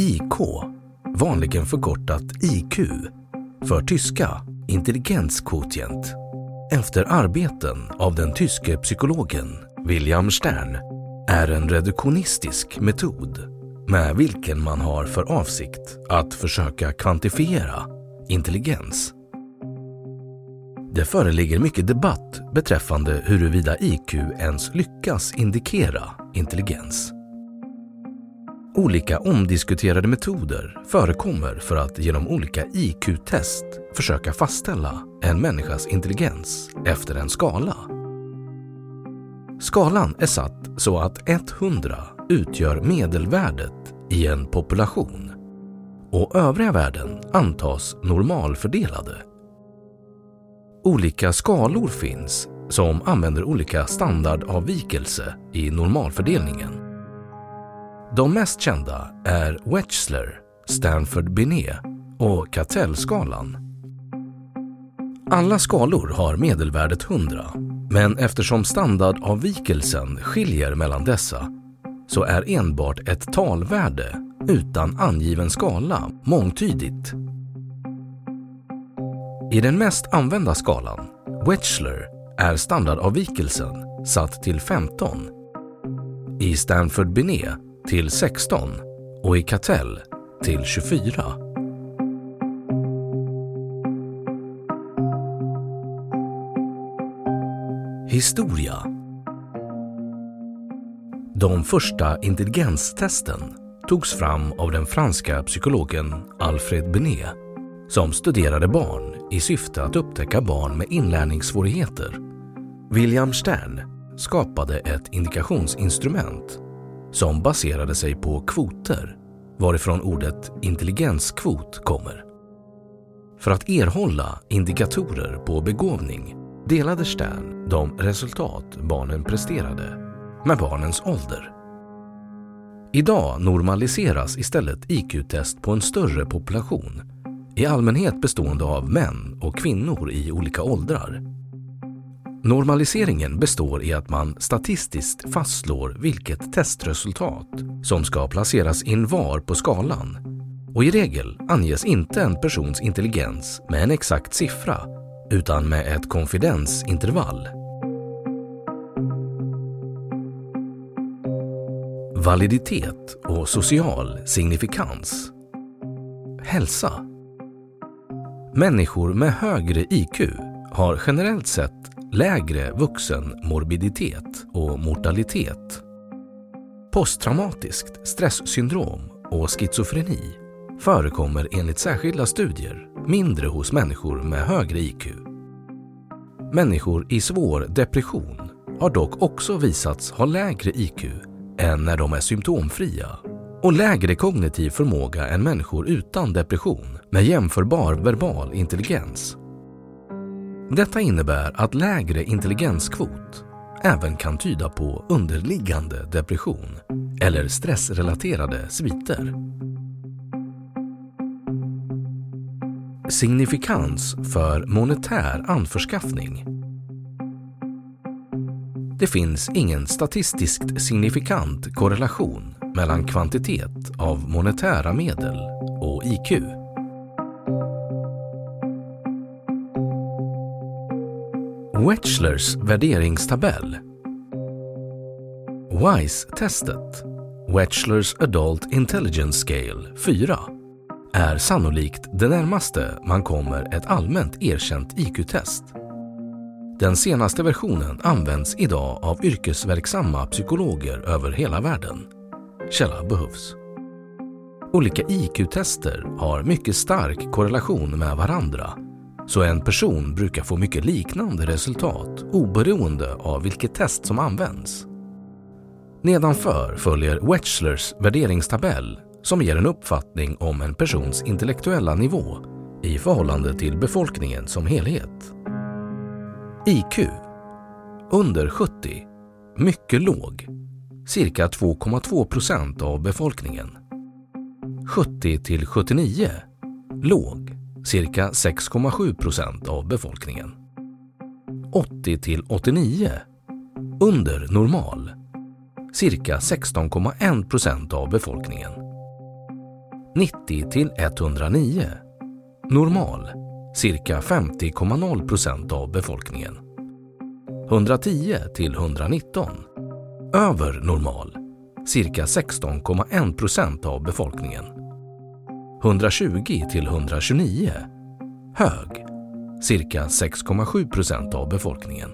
IK, vanligen förkortat IQ, för tyska intelligenzquotient, efter arbeten av den tyske psykologen William Stern, är en reduktionistisk metod med vilken man har för avsikt att försöka kvantifiera intelligens. Det föreligger mycket debatt beträffande huruvida IQ ens lyckas indikera intelligens. Olika omdiskuterade metoder förekommer för att genom olika IQ-test försöka fastställa en människas intelligens efter en skala. Skalan är satt så att 100 utgör medelvärdet i en population och övriga värden antas normalfördelade. Olika skalor finns som använder olika standardavvikelse i normalfördelningen. De mest kända är Wechsler, Stanford-Binet och Cattell-skalan. Alla skalor har medelvärdet 100, men eftersom standardavvikelsen skiljer mellan dessa så är enbart ett talvärde utan angiven skala mångtydigt. I den mest använda skalan, Wechsler, är standardavvikelsen satt till 15. I Stanford-Binet till 16 och i Katell till 24. Historia De första intelligenstesten togs fram av den franska psykologen Alfred Binet som studerade barn i syfte att upptäcka barn med inlärningssvårigheter. William Stern skapade ett indikationsinstrument som baserade sig på kvoter varifrån ordet intelligenskvot kommer. För att erhålla indikatorer på begåvning delade Stern de resultat barnen presterade med barnens ålder. Idag normaliseras istället IQ-test på en större population, i allmänhet bestående av män och kvinnor i olika åldrar. Normaliseringen består i att man statistiskt fastslår vilket testresultat som ska placeras in var på skalan och i regel anges inte en persons intelligens med en exakt siffra utan med ett konfidensintervall. Validitet och social signifikans. Hälsa. Människor med högre IQ har generellt sett lägre vuxenmorbiditet och mortalitet. Posttraumatiskt stresssyndrom och schizofreni förekommer enligt särskilda studier mindre hos människor med högre IQ. Människor i svår depression har dock också visats ha lägre IQ än när de är symptomfria och lägre kognitiv förmåga än människor utan depression med jämförbar verbal intelligens. Detta innebär att lägre intelligenskvot även kan tyda på underliggande depression eller stressrelaterade sviter. Signifikans för monetär anförskaffning Det finns ingen statistiskt signifikant korrelation mellan kvantitet av monetära medel och IQ. Wechslers värderingstabell WISE-testet, Wechlers Adult Intelligence Scale 4, är sannolikt det närmaste man kommer ett allmänt erkänt IQ-test. Den senaste versionen används idag av yrkesverksamma psykologer över hela världen. Källa behövs. Olika IQ-tester har mycket stark korrelation med varandra så en person brukar få mycket liknande resultat oberoende av vilket test som används. Nedanför följer Wetchlers värderingstabell som ger en uppfattning om en persons intellektuella nivå i förhållande till befolkningen som helhet. IQ under 70, mycket låg, cirka 2,2 procent av befolkningen. 70 till 79, låg, cirka 6,7 procent av befolkningen. 80 till 89, under normal, cirka 16,1 procent av befolkningen. 90 till 109, normal, cirka 50,0 procent av befolkningen. 110 till 119, över normal, cirka 16,1 procent av befolkningen. 120 till 129, hög, cirka 6,7 procent av befolkningen.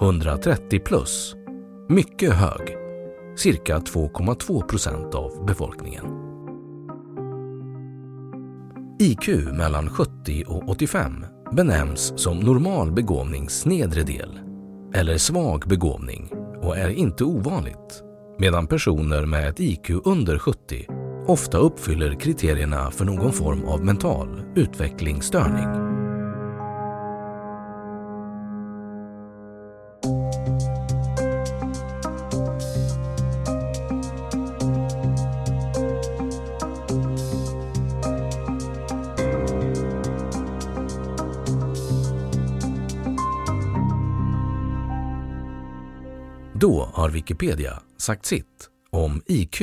130 plus, mycket hög, cirka 2,2 procent av befolkningen. IQ mellan 70 och 85 benämns som normal begåvnings nedre del eller svag begåvning och är inte ovanligt, medan personer med ett IQ under 70 ofta uppfyller kriterierna för någon form av mental utvecklingsstörning. Då har Wikipedia sagt sitt om IQ.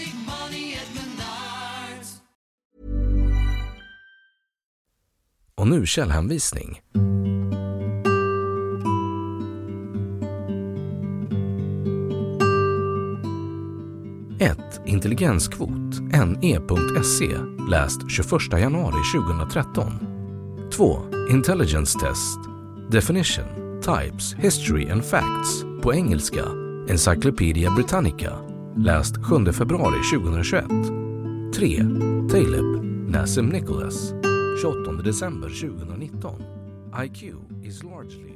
Och nu källhänvisning. intelligenskvot, ne.se, läst 21 januari 2013. 2. Intelligence Test, Definition, Types, History and Facts på engelska, Encyclopedia Britannica, läst 7 februari 2021. 3. Taleb, Nassim Nicholas, 28 december 2019. IQ is largely